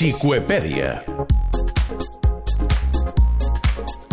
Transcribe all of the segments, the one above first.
Chicuepedia.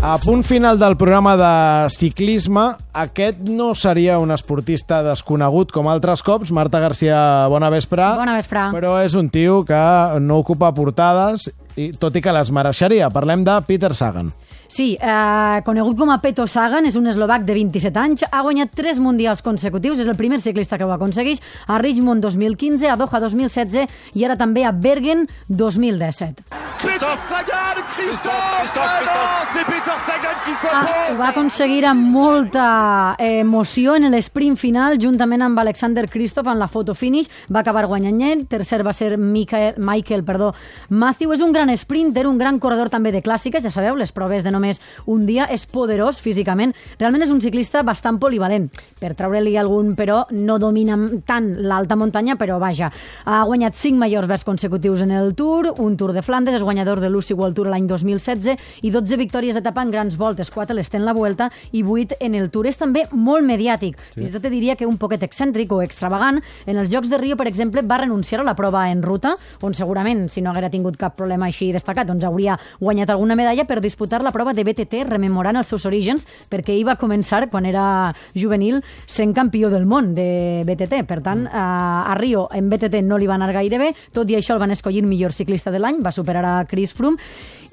A punt final del programa de ciclisme, aquest no seria un esportista desconegut com altres cops. Marta Garcia, bona vespre. Bona vespre. Però és un tio que no ocupa portades, i, tot i que les mereixeria. Parlem de Peter Sagan. Sí, eh, conegut com a Peto Sagan, és un eslovac de 27 anys, ha guanyat 3 mundials consecutius, és el primer ciclista que ho aconsegueix, a Richmond 2015, a Doha 2016 i ara també a Bergen 2017. Peter Sagan, Christophe, Christophe, Christophe. c'est Peter Sagan Ah, ho va aconseguir amb molta eh, emoció en l'esprint final, juntament amb Alexander Kristoff en la foto finish, va acabar guanyant ell, tercer va ser Michael, Michael perdó, Matthew, és un gran sprinter, un gran corredor també de clàssiques, ja sabeu, les proves de només un dia, és poderós físicament, realment és un ciclista bastant polivalent, per treure-li algun, però no domina tant l'alta muntanya, però vaja, ha guanyat 5 majors vers consecutius en el Tour, un Tour de Flandes, és guanyador de l'UCI World Tour l'any 2016 i 12 victòries d'etapa en grans voltes, 4 l'estén la Vuelta i 8 en el Tour. És també molt mediàtic, sí. fins i tot te diria que un poquet excèntric o extravagant. En els Jocs de Rio, per exemple, va renunciar a la prova en ruta, on segurament, si no haguera tingut cap problema així destacat, doncs hauria guanyat alguna medalla per disputar la prova de BTT, rememorant els seus orígens, perquè ell va començar, quan era juvenil, sent campió del món de BTT. Per tant, a, a Rio en BTT no li va anar gaire bé, tot i això el van escollir millor ciclista de l'any, va superar a Chris Froome,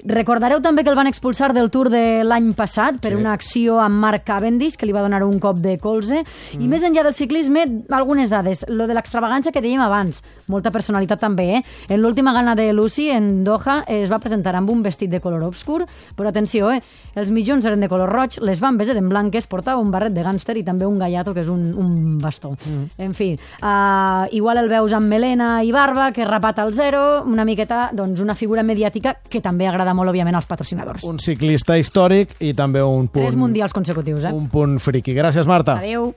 Recordareu també que el van expulsar del Tour de l'any passat per Sí. una acció amb Mark Cavendish, que li va donar un cop de colze. Mm. I més enllà del ciclisme, algunes dades. Lo de l'extravagància que dèiem abans, molta personalitat també, eh? En l'última gana de Lucy, en Doha, es va presentar amb un vestit de color obscur, però atenció, eh? Els mitjons eren de color roig, les bambes eren blanques, portava un barret de gàngster i també un gallato, que és un, un bastó. Mm. En fi, uh, igual el veus amb melena i barba, que rapat al zero, una miqueta, doncs, una figura mediàtica que també agrada molt, òbviament, als patrocinadors. Un ciclista històric i també un punt... Tres mundials consecutius, eh? Un punt friqui. Gràcies, Marta. Adéu.